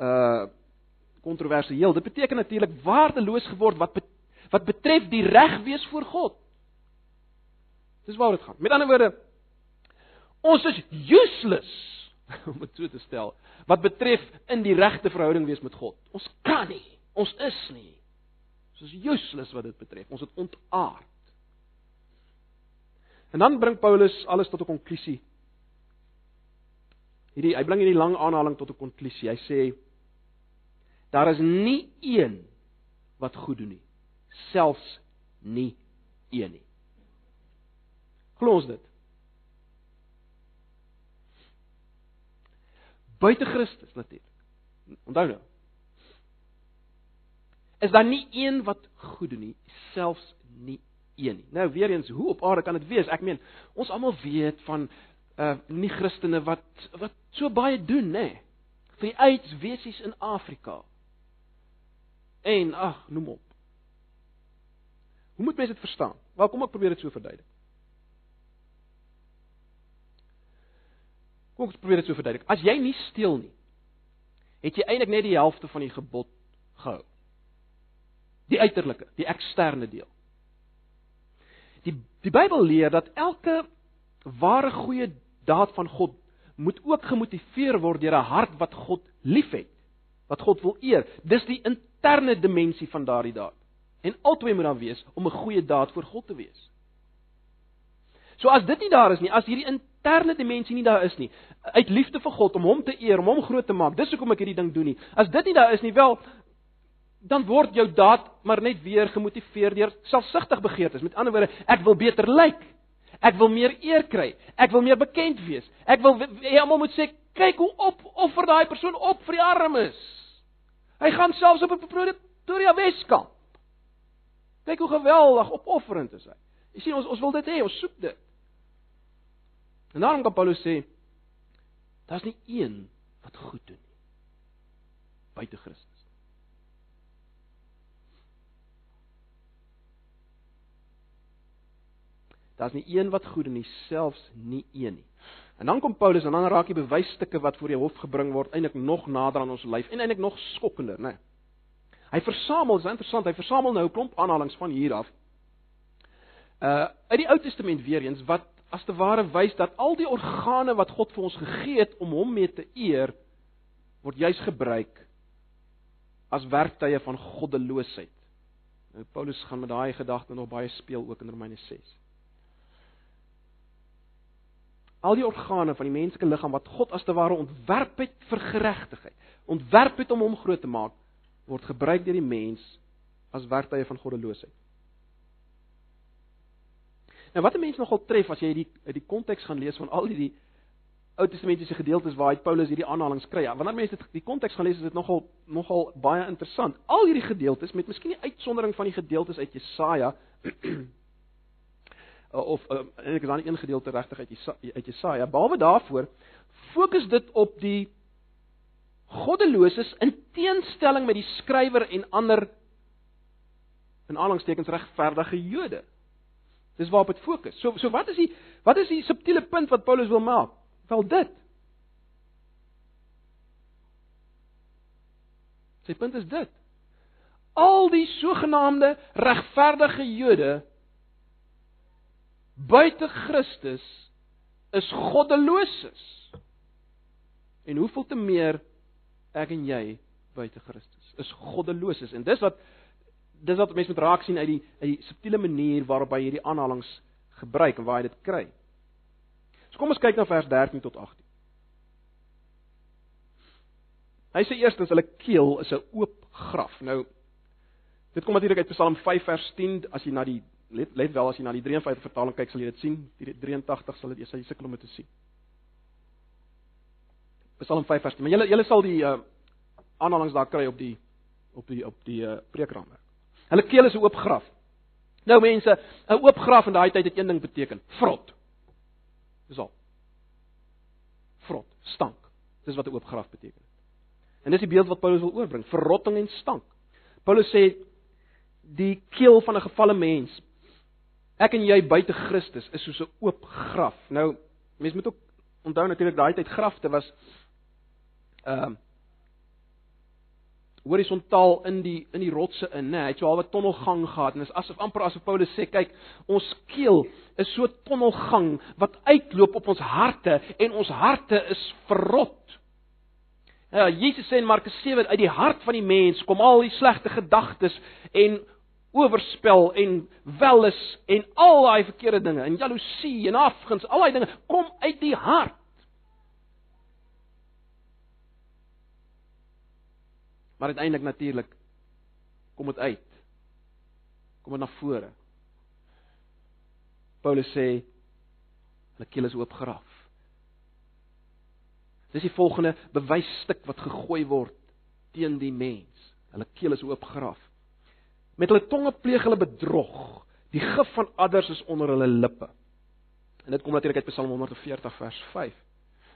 uh kontroversieel. Dit beteken natuurlik waardeloos geword wat bet, wat betref die reg wees voor God. Dis waaroor dit gaan. Met ander woorde ons is useless om dit so te stel wat betref in die regte verhouding wees met God. Ons kan nie. Ons is nie. Ons is useless wat dit betref. Ons het ontaard. En dan bring Paulus alles tot 'n konklusie Hierdie hy bring hierdie lang aanhaling tot 'n konklusie. Hy sê daar is nie een wat goed doen nie, selfs nie een nie. Glo ons dit? Buite Christus natuurlik. Onthou nou. Is daar nie een wat goed doen nie, selfs nie een nie. Nou weer eens, hoe op aarde kan dit wees? Ek meen, ons almal weet van uh nie Christene wat wat so baie doen nê nee, vir die aidswesies in Afrika. En ag, noem op. Hoe moet mense dit verstaan? Wel kom ek probeer dit so verduidelik. Kom ek probeer dit so verduidelik. As jy nie steel nie, het jy eintlik net die helfte van die gebod gehou. Die uiterlike, die eksterne deel. Die die Bybel leer dat elke ware goeie daad van God moet ook gemotiveer word deur 'n hart wat God liefhet, wat God wil eer. Dis die interne dimensie van daardie daad. En albei moet dan wees om 'n goeie daad vir God te wees. So as dit nie daar is nie, as hierdie interne dimensie nie daar is nie, uit liefde vir God om hom te eer, om hom groot te maak, dis hoekom ek hierdie ding doen nie. As dit nie daar is nie, wel dan word jou daad maar net weer gemotiveer deur selfsugtig begeertes. Met ander woorde, ek wil beter lyk. Ek wil meer eer kry. Ek wil meer bekend wees. Ek wil hê almal moet sê, "Kyk hoe op offer daai persoon op vir die armes." Hy gaan selfs op 'n Pretoria Weskamp. Kyk hoe geweldig opofferend is hy. Jy sien ons ons wil dit hê, ons soek dit. En daarom kan Paulus sê, daar's nie een wat goed doen nie buite Christus. Daar's nie een wat goed doen nie, selfs nie een nie. En dan kom Paulus en dan raak die bewysstukke wat voor die hof gebring word eintlik nog nader aan ons lyf en eintlik nog skokkender, né? Hy versamel, is interessant, hy versamel nou 'n klomp aanhalinge van hier af. Uh uit die Ou Testament weer eens wat as te ware wys dat al die organe wat God vir ons gegee het om hom mee te eer, word juis gebruik as werktuie van goddeloosheid. Nou Paulus gaan met daai gedagte nog baie speel ook in Romeine 6 al die organe van die menslike liggaam wat God as te ware ontwerp het vir geregtigheid, ontwerp het om hom groot te maak, word gebruik deur die mens as werktuie van goddeloosheid. Nou wat 'n mens nogal tref as jy die die konteks gaan lees van al hierdie Ou Testamentiese gedeeltes waar hy Paulus hierdie aanhalinge kry. Ja, wanneer mense dit die konteks gaan lees, is dit nogal nogal baie interessant. Al hierdie gedeeltes met miskien die uitsondering van die gedeeltes uit Jesaja of uh, eintlik is daar 'n een gedeelte regtig uit uit Jesaja. Behalwe daarvoor fokus dit op die goddeloses in teenstelling met die skrywer en ander in aanhalingstekens regverdige Jode. Dis waarop dit fokus. So so wat is die wat is die subtiele punt wat Paulus wil maak? Wel dit. Sy punt is dit. Al die sogenaamde regverdige Jode buite Christus is goddeloses. En hoeveel te meer ek en jy buite Christus is goddeloses. En dis wat dis wat mense moet raak sien uit die uit die subtiele manier waarop hy hierdie aanhalinge gebruik en waar hy dit kry. So kom ons kyk na vers 13 tot 18. Hy sê eerstens hulle keel is 'n oop graf. Nou dit kom natuurlik uit Psalm 5 vers 10 as jy na die let let wel as jy na die 53 vertaling kyk, sal jy dit sien. Die 83 sal dit jy sal sukkel om dit te sien. Psalm 5 vers 10. Maar julle julle sal die uh aanhalinge daar kry op die op die op die uh preekraamwerk. Hulle keel is 'n oop graf. Nou mense, 'n oop graf in daai tyd het een ding beteken, vrot. Dis al. Vrot, stank. Dis wat 'n oop graf beteken. En dis die beeld wat Paulus wil oorbring, verrotting en stank. Paulus sê die keel van 'n gefalle mens ek en jy buite Christus is soos 'n oop graf. Nou, mense moet ook onthou natuurlik daai tyd grafte was ehm uh, horisontaal in die in die rotse in, né? Hy het so halwe tonnelgang gehad en is asof amper asof Paulus sê, kyk, ons keel is so 'n tonnelgang wat uitloop op ons harte en ons harte is verrot. Ja, Jesus sê in Markus 7 uit die hart van die mens kom al die slegte gedagtes en oorspel en welis en al daai verkeerde dinge en jaloesie en afguns, al daai dinge kom uit die hart. Maar uiteindelik natuurlik kom dit uit. Kom dit na vore. Paulus sê hulle keel is oopgeraf. Dis die volgende bewysstuk wat gegooi word teen die mens. Hulle keel is oopgeraf. Met hulle tonge pleeg hulle bedrog. Die gif van adders is onder hulle lippe. En dit kom natuurlik uit Psalm 140 vers 5.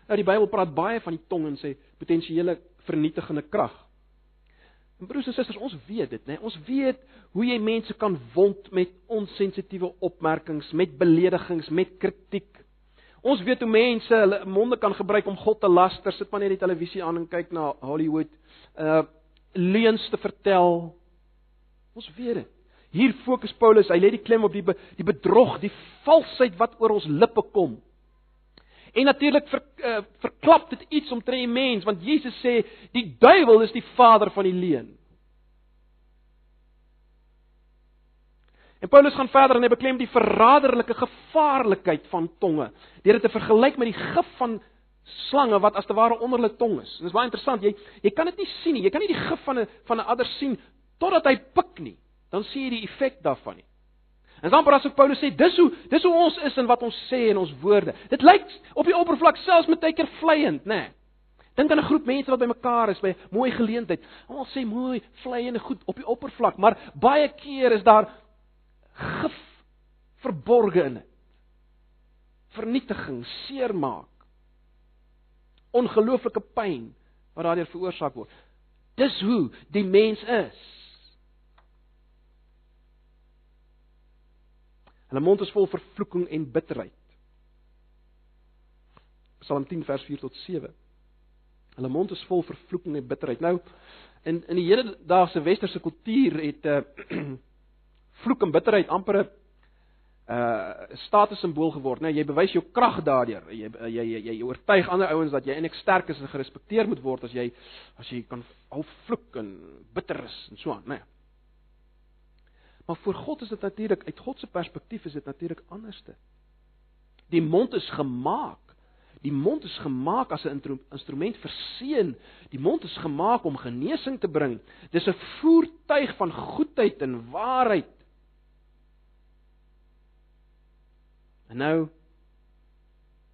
Nou die Bybel praat baie van die tong en sê potensiële vernietigende krag. En broers en susters, ons weet dit, né? Nee? Ons weet hoe jy mense kan wond met onsensitiewe opmerkings, met beledigings, met kritiek. Ons weet hoe mense hulle monde kan gebruik om God te laster. Sit maar net die televisie aan en kyk na Hollywood. Uh leuns te vertel, Ons weet dit. Hier fokus Paulus, hy lê die klem op die be, die bedrog, die valsheid wat oor ons lippe kom. En natuurlik ver, uh, verklap dit iets omtrent die mens, want Jesus sê die duiwel is die vader van die leuen. En Paulus gaan verder en hy beklem die verraderlike gevaarlikheid van tonge, deur dit te vergelyk met die gif van slange wat as te ware onder hulle tong is. Dit is baie interessant. Jy jy kan dit nie sien nie. Jy kan nie die gif van 'n van 'n adder sien totdat hy pik nie, dan sien jy die effek daarvan nie. En dan praat ook Paulus sê dis hoe dis hoe ons is en wat ons sê en ons woorde. Dit lyk op die oppervlak selfs met tydker vleiend, nê? Nee. Dink aan 'n groep mense wat bymekaar is by 'n mooi geleentheid. Almal sê mooi, vleiende goed op die oppervlak, maar baie keer is daar gif verborge in dit. Vernietiging, seermaak. Ongelooflike pyn wat daardeur veroorsaak word. Dis hoe die mens is. Hulle mond is vol vervloeking en bitterheid. Psalm 10 vers 4 tot 7. Hulle mond is vol vervloeking en bitterheid. Nou in in die hedendaagse westerse kultuur het 'n uh, vloek en bitterheid amper 'n uh statussimbool geword, né? Nee, jy bewys jou krag daardeur. Jy jy jy, jy oortuig ander ouens dat jy eintlik sterk is en gerespekteer moet word as jy as jy kan al vloek en bitter is en so aan, né? Nee. Maar vir God is dit natuurlik uit God se perspektief is dit natuurlik anderste. Die mond is gemaak. Die mond is gemaak as 'n instrument vir seën. Die mond is gemaak om genesing te bring. Dis 'n voertuig van goedheid en waarheid. En nou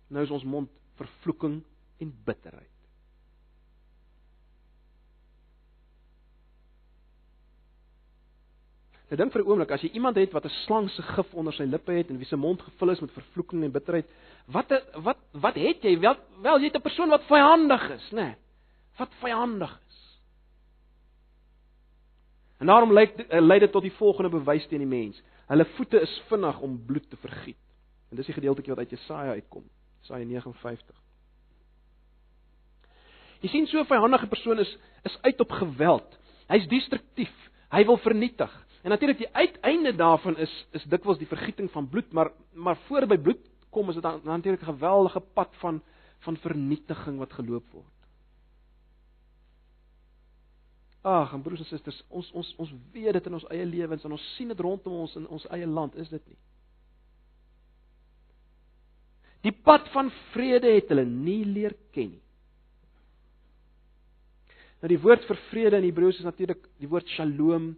nou is ons mond vervloeking en bitterheid. Ek dink vir 'n oomblik as jy iemand het wat 'n slang se gif onder sy lippe het en wie se mond gevul is met vervloeking en bitterheid, wat wat wat het jy? Wel wel jy het 'n persoon wat vyandig is, nê? Nee, wat vyandig is. En daarom lei lei dit tot die volgende bewys teen die mens. Hulle voete is vinnig om bloed te vergiet. En dis die gedeeltjie wat uit Jesaja uitkom. Jesaja 59. Jy sien so 'n vyandige persoon is is uit op geweld. Hy's destruktief. Hy wil vernietig. En natuurlik die uiteinde daarvan is is dikwels die vergieting van bloed, maar maar voor by bloed kom is dit dan natuurlik 'n geweldige pad van van vernietiging wat geloop word. Ag, en broers en susters, ons ons ons weet dit in ons eie lewens en ons sien dit rondom ons in ons eie land, is dit nie? Die pad van vrede het hulle nie leer ken nie. Nou die woord vir vrede in Hebreëus is natuurlik die woord shalom.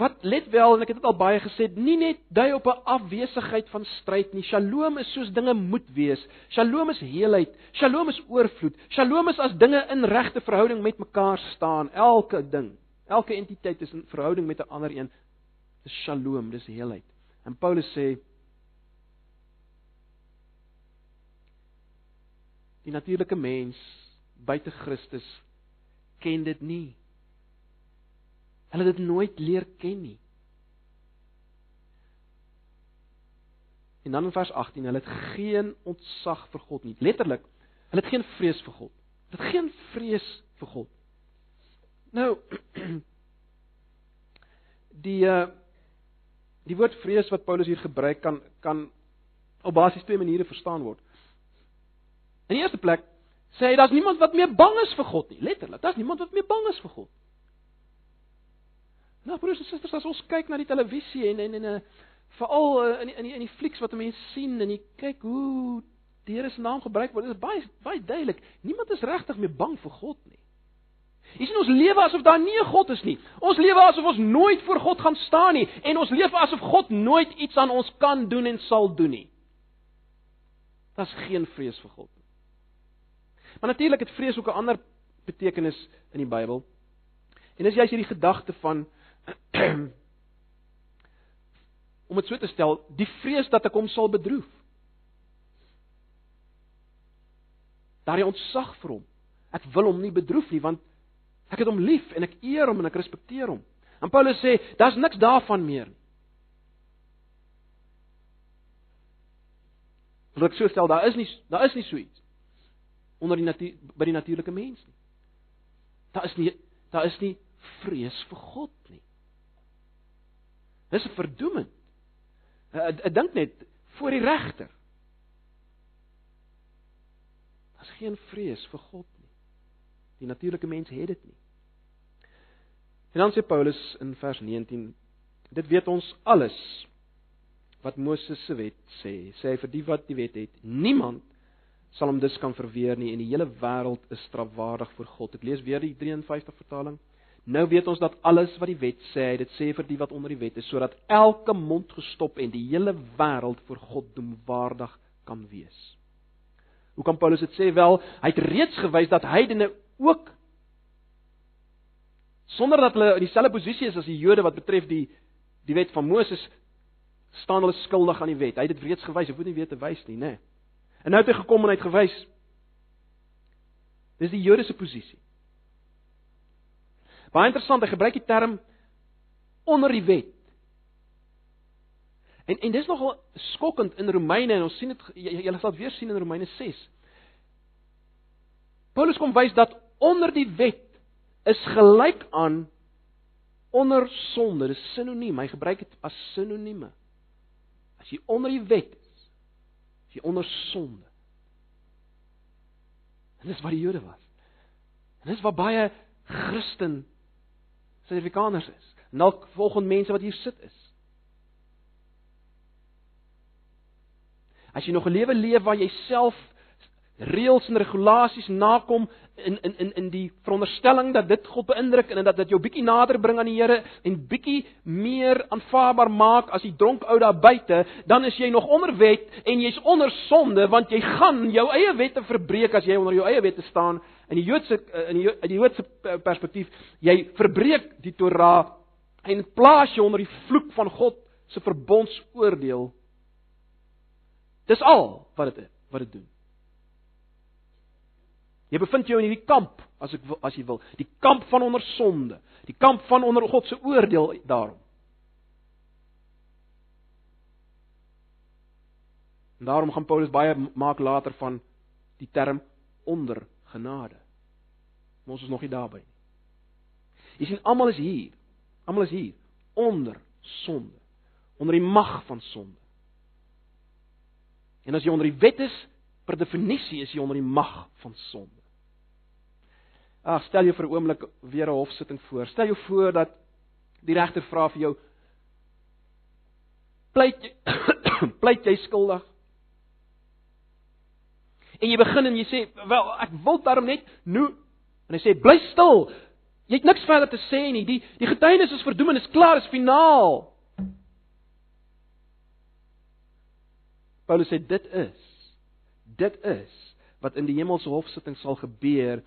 Wat let wel en ek het dit al baie gesê, nie net dui op 'n afwesigheid van stryd nie. Shalom is soos dinge moet wees. Shalom is heelheid. Shalom is oorvloed. Shalom is as dinge in regte verhouding met mekaar staan. Elke ding, elke entiteit is in verhouding met 'n ander een. Dis shalom, dis heelheid. En Paulus sê die natuurlike mens buite Christus ken dit nie. Hulle het dit nooit leer ken nie. En dan in vers 18, hulle het geen ontzag vir God nie. Letterlik, hulle het geen vrees vir God. Hulle het geen vrees vir God. Nou die uh die woord vrees wat Paulus hier gebruik kan kan op basies twee maniere verstaan word. In die eerste plek sê hy daar's niemand wat meer bang is vir God nie. Letterlik, daar's niemand wat meer bang is vir God. Nou broers en susters, as ons kyk na die televisie en en en eh, veral eh, in die, in die in die flieks wat mense sien en jy kyk hoe die Here se naam gebruik word, is baie baie duidelik. Niemand is regtig meer bang vir God nie. Jy sien ons lewe asof daar nie 'n God is nie. Ons lewe asof ons nooit voor God gaan staan nie en ons lewe asof God nooit iets aan ons kan doen en sal doen nie. Daar's geen vrees vir God nie. Maar natuurlik het vrees ook 'n ander betekenis in die Bybel. En dis juist hierdie gedagte van om dit so te stel, die vrees dat ek hom sal bedroef. Daardie ontzag vir hom. Ek wil hom nie bedroef nie want ek het hom lief en ek eer hom en ek respekteer hom. En Paulus sê, daar's niks daarvan meer. Wil ek so stel, daar is nie daar is nie so iets onder die natuur by die natuurlike mens nie. Daar is nie daar is nie vrees vir God nie. Dis 'n verdoeming. Ek dink net voor die regter. Daar's geen vrees vir God nie. Die natuurlike mens het dit nie. En dan sê Paulus in vers 19: Dit weet ons alles wat Moses se wet sê. Sê hy vir die wat die wet het, niemand sal hom dus kan verweer nie en die hele wêreld is strafwaardig voor God. Ek lees weer die 53 vertaling. Nou weet ons dat alles wat die wet sê, dit sê vir die wat onder die wet is, sodat elke mond gestop en die hele wêreld voor God doemwaardig kan wees. Hoe kan Paulus dit sê? Wel, hy het reeds gewys dat heidene ook sonder dat hulle in dieselfde posisie is as die Jode wat betref die die wet van Moses staan hulle skuldig aan die wet. Hy het dit reeds gewys, hy hoef nie weer te wys nie, né? Nee. En nou het hy gekom en hy het gewys Dis die Jode se posisie. Baie interessant, hy gebruik die term onder die wet. En en dis nogal skokkend in Romeine en ons sien dit julle sal weer sien in Romeine 6. Paulus kom wys dat onder die wet is gelyk aan onder sonde, dis sinoniem. Hy gebruik dit as sinonieme. As jy onder die wet is, is jy onder sonde. En dis wat die Jode was. En dis wat baie Christen Suid-Afrikaners is. Dalk volgens mense wat hier sit is. As jy nog 'n lewe leef waar jy self reëls en regulasies nakom in in in in die veronderstelling dat dit God beïndruk en dat dit jou bietjie nader bring aan die Here en bietjie meer aanvaarbaar maak as die dronk ou daar buite, dan is jy nog onder wet en jy's onder sonde want jy gaan jou eie wette verbreek as jy onder jou eie wette staan in die Joodse in die in die Joodse perspektief, jy verbreek die Torah en plaas jou onder die vloek van God se verbondsoordeel. Dis al wat dit wat dit doen. Jy bevind jou in hierdie kamp as ek as jy wil, die kamp van onder sonde, die kamp van onder God se oordeel daarom. En daarom gaan Paulus baie maak later van die term onder genade. Maar ons is nog nie daarby nie. Jy sien almal is hier. Almal is hier onder sonde, onder die mag van sonde. En as jy onder die wet is, per definisie is jy onder die mag van sonde. Ag, stel jou vir 'n oomblik weer 'n hofsitting voor. Stel jou voor dat die regter vra vir jou pleit jy pleit jy skuldig? En jy begin en jy sê, "Wel, ek wil daarom net nou." En hy sê, "Bly stil. Jy het niks verder te sê nie. Die die getuienis is verdoem en is klaar, is finaal." Paulus sê dit is dit is wat in die hemelse hofsitting sal gebeur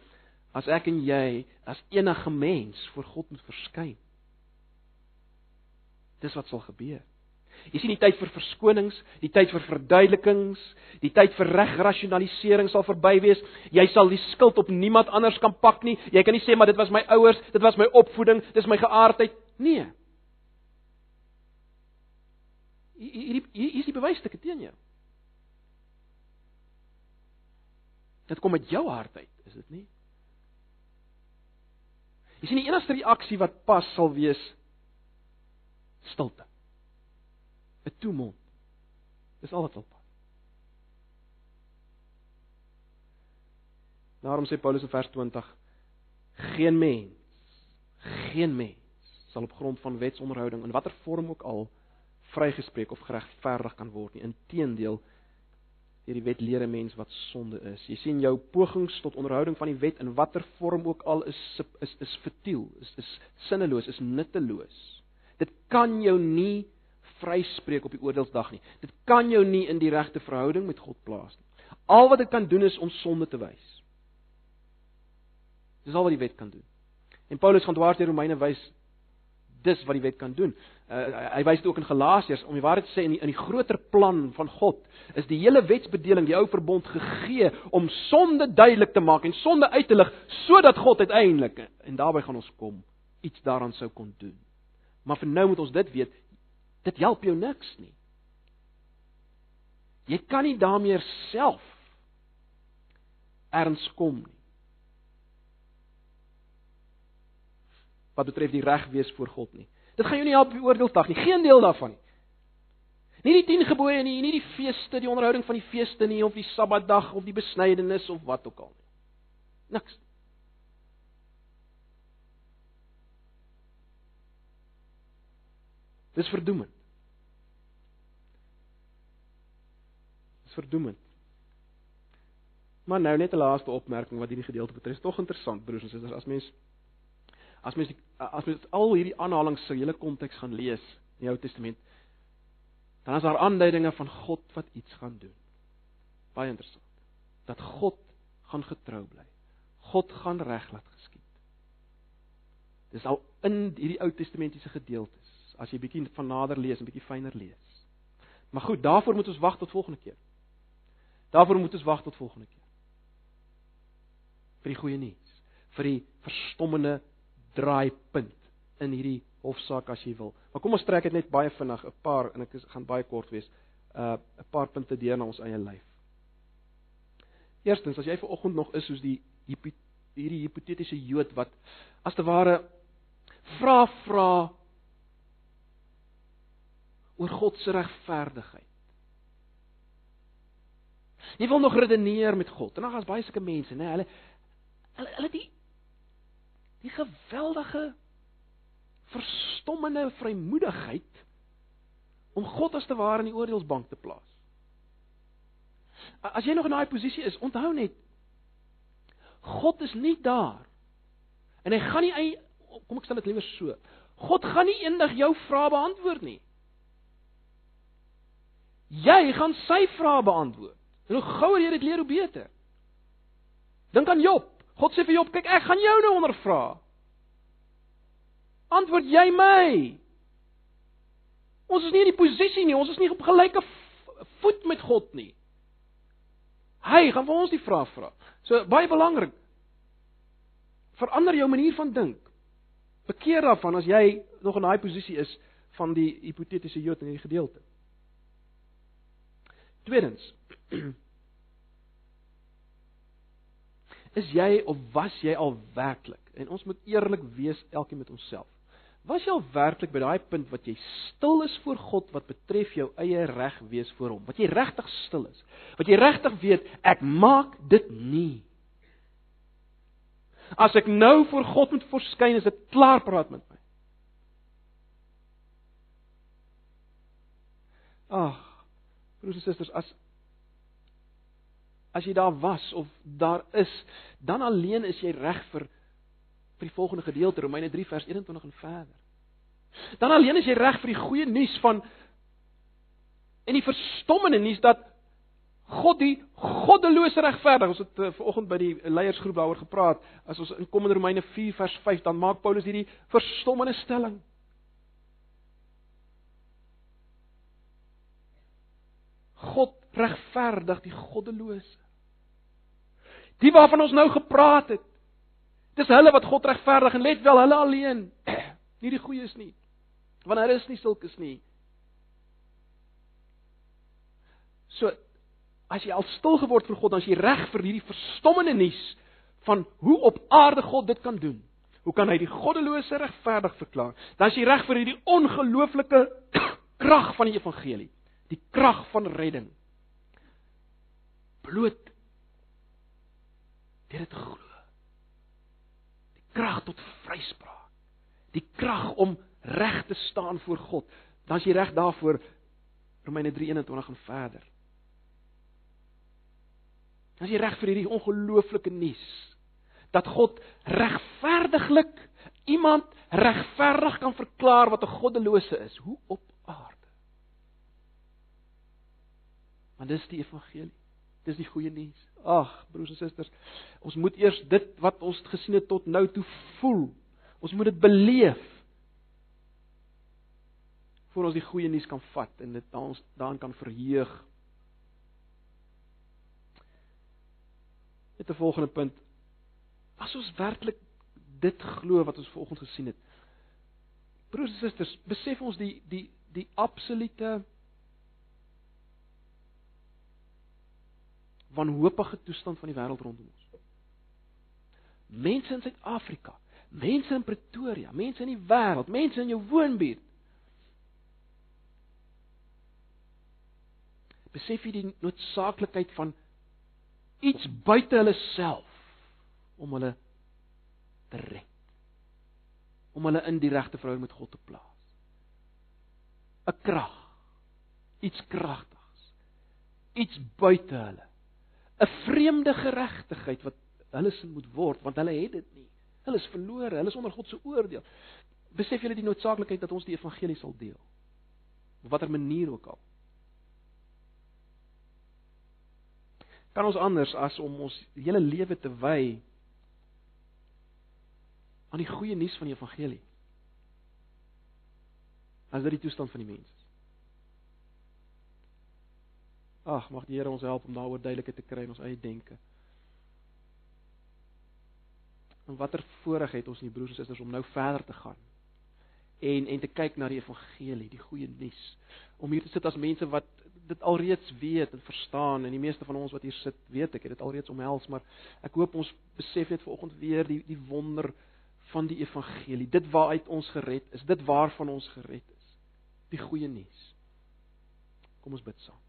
as ek en jy as enige mens voor God moet verskyn. Dis wat sal gebeur. Jy sien die tyd vir verskonings, die tyd vir verduidelikings, die tyd vir regrasionalisering sal verby wees. Jy sal die skuld op niemand anders kan pak nie. Jy kan nie sê maar dit was my ouers, dit was my opvoeding, dis my geaardheid. Nee. Hier hier is die bewysstukke teen jou. Dit kom uit jou hart uit, is dit nie? Jy sien die enigste reaksie wat pas sal wees stilte. 'n Toemond. Dis al wat pas. Daarom sê Paulus in vers 20: Geen mens, geen mens sal op grond van wetsonderhouding in watter vorm ook al vrygespreek of geregverdig kan word nie. Inteendeel, deur die wet leer 'n mens wat sonde is. Jy sien jou pogings tot onderhouding van die wet in watter vorm ook al is is is futiel, is is sinneloos, is nutteloos. Dit kan jou nie vryspreek op die oordeelsdag nie. Dit kan jou nie in die regte verhouding met God plaas nie. Al wat dit kan doen is om sonde te wys. Dis al wat die wet kan doen. En Paulus gaan dwaars deur Romeine wys dis wat die wet kan doen. Uh, hy wys dit ook in Galasiërs om die waarheid te sê in die, in die groter plan van God is die hele wetsbedeling, die ou verbond gegee om sonde duidelik te maak en sonde uit te lig sodat God uiteindelik en daarbey gaan ons kom iets daaraan sou kon doen. Maar vir nou moet ons dit weet, dit help jou niks nie. Jy kan nie daarmee self erns kom nie. wat betref die reg wees voor God nie. Dit gaan jou nie help op die oordeelsdag nie, geen deel daarvan nie. Nie die 10 gebooie nie, nie die feeste, die onderhouding van die feeste nie of die Sabbatdag of die besnydenis of wat ook al nie. Niks. Dis verdoemend. Dis verdoemend. Maar nou net 'n laaste opmerking wat hierdie gedeelte betref. Tog interessant broers en susters, as mens As mens as mens al hierdie aanhalinge se hele konteks gaan lees in die Ou Testament, dan is daar aanduidinge van God wat iets gaan doen. Baie interessant. Dat God gaan getrou bly. God gaan reg laat geskied. Dis al in hierdie Ou Testamentiese gedeeltes. As jy bietjie van nader lees en bietjie fyner lees. Maar goed, daarvoor moet ons wag tot volgende keer. Daarvoor moet ons wag tot volgende keer. Vir die goeie nuus, vir die verstommende draaipunt in hierdie hofsaak as jy wil. Maar kom ons trek dit net baie vinnig, 'n paar en ek is, gaan baie kort wees. Uh 'n paar punte deur na ons eie lyf. Eerstens, as jy ver oggend nog is soos die hierdie hipotetiese Jood wat as te ware vra vra oor God se regverdigheid. Jy wil nog redeneer met God. En dan gaan baie sulke mense, né? Hulle hulle hulle die die geweldige verstommende vrymoedigheid om God as te ware in die oordeelsbank te plaas. As jy nog in daai posisie is, onthou net God is nie daar. En hy gaan nie kom ek stel dit liewer so. God gaan nie eendag jou vrae beantwoord nie. Jy gaan sy vrae beantwoord. En hoe gouer jy dit leer, hoe beter. Dink aan Job. God sê vir Job, kyk, ek gaan jou nou ondervra. Antwoord jy my? Ons is nie in die posisie nie, ons is nie op gelyke voet met God nie. Hy gaan vir ons die vraag vra. So baie belangrik. Verander jou manier van dink. Bekeer daarvan as jy nog in daai posisie is van die hipotetiese Jood in hierdie gedeelte. Tweedens. Is jy of was jy al werklik? En ons moet eerlik wees elkeen met onsself. Was jy al werklik by daai punt wat jy stil is voor God wat betref jou eie reg wees voor hom? Wat jy regtig stil is. Wat jy regtig weet ek maak dit nie. As ek nou voor God moet verskyn, is dit klaar praat met my. Ag, broers en susters, as as jy daar was of daar is, dan alleen is jy reg vir vir die volgende gedeelte Romeine 3 vers 21 en verder. Dan alleen is jy reg vir die goeie nuus van en die verstommende nuus dat God die goddelose regverdig. Ons het uh, vanoggend by die leiersgroep daaroor gepraat. As ons in kom in Romeine 4 vers 5 dan maak Paulus hierdie verstommende stelling. God regverdig die goddelose. Die waarvan ons nou gepraat het. Dis hulle wat God regverdig en let wel hulle alleen. Nie die goeies nie. Want hulle is nie sulkes nie. So as jy al stil geword vir God, dan is jy reg vir hierdie verstommende nuus van hoe op aarde God dit kan doen. Hoe kan hy die goddelose regverdig verklaar? Dan is jy reg vir hierdie ongelooflike krag van die evangelie, die krag van redding. Bloot deur dit te glo. Die krag tot vryspraak. Die krag om reg te staan voor God. Dan is jy reg daarvoor Romeine 3:21 en verder. Dan is jy reg vir hierdie ongelooflike nuus dat God regverdiglik iemand regverdig kan verklaar wat 'n goddelose is. Hoe op aarde? Want dis die evangelie. Dis die goeie nuus. Ag, broers en susters, ons moet eers dit wat ons gesien het tot nou toe voel. Ons moet dit beleef voor ons die goeie nuus kan vat en dit ons daarin kan verheug. Dit 'n volgende punt. As ons werklik dit glo wat ons vanoggend gesien het. Broers en susters, besef ons die die die absolute wanhoopige toestand van die wêreld rondom ons. Mense in Suid-Afrika, mense in Pretoria, mense in die wêreld, mense in jou woonbuurt. Besef jy die noodsaaklikheid van iets buite hulle self om hulle te red? Om hulle in die regte verhouding met God te plaas. 'n Krag. Iets kragtigs. Iets buite hulle 'n vreemde geregtigheid wat hulle sin moet word want hulle het dit nie. Hulle is verlore, hulle is onder God se oordeel. Besef julle die noodsaaklikheid dat ons die evangelie sal deel? Op watter manier ook al. Kan ons anders as om ons hele lewe te wy aan die goeie nuus van die evangelie? As dit die toestand van die mens is. Ag, mag die Here ons help om daaroor duidelikheid te kry in ons eie denke. En watter voorreg het ons nie broers en susters om nou verder te gaan en en te kyk na die evangelie, die goeie nuus. Om hier te sit as mense wat dit alreeds weet en verstaan en die meeste van ons wat hier sit, weet ek, het dit alreeds omhels, maar ek hoop ons besef net vanoggend weer die die wonder van die evangelie. Dit waaruit ons gered is, dit waarvan ons gered is. Die goeie nuus. Kom ons bid saam.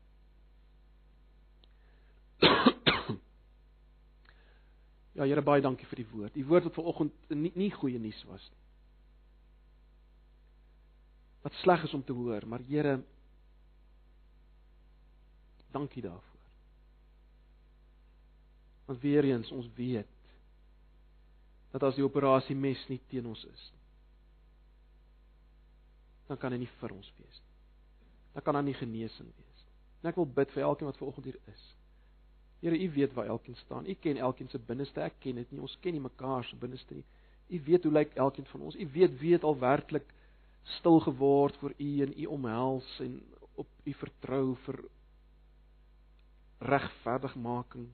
Ja Here baie dankie vir die woord. Die woord wat vanoggend nie nie goeie nuus was nie. Wat sleg is om te hoor, maar Here dankie daarvoor. Want weer eens ons weet dat as die operasie mes nie teen ons is nie, dan kan hy nie vir ons wees nie. Dan kan daar nie genesing wees nie. En ek wil bid vir elkeen wat vanoggend hier is. Here, U weet waar elkeen staan. U ken elkeen se binneste. Ek ken dit nie. Ons ken nie mekaar se binneste nie. U weet hoe lyk elkeen van ons. U weet wie het al werklik stil geword voor U en U omhels en op U vertrou vir regverdigmaking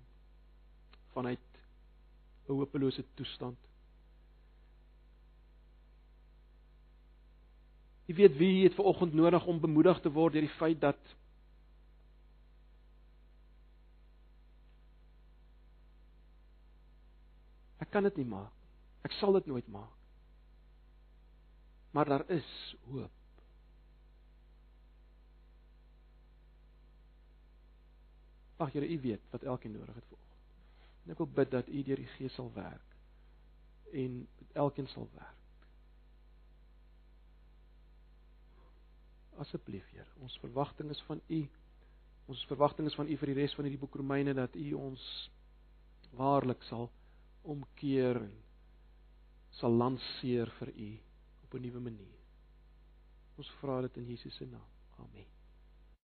vanuit 'n hopelose toestand. U weet wie het ver oggend nodig om bemoedig te word deur die feit dat Ek kan dit nie maak. Ek sal dit nooit maak. Maar daar is hoop. Ag Here, U weet wat elkeen nodig het vir oggend. En ek wil bid dat U deur die Gees sal werk en elkeen sal werk. Asseblief Heer, ons verwagting is van U. Ons verwagting is van U vir die res van hierdie boek Romeine dat U ons waarlik sal omkeer en sal lanseer vir u op 'n nuwe manier. Ons vra dit in Jesus se naam. Amen.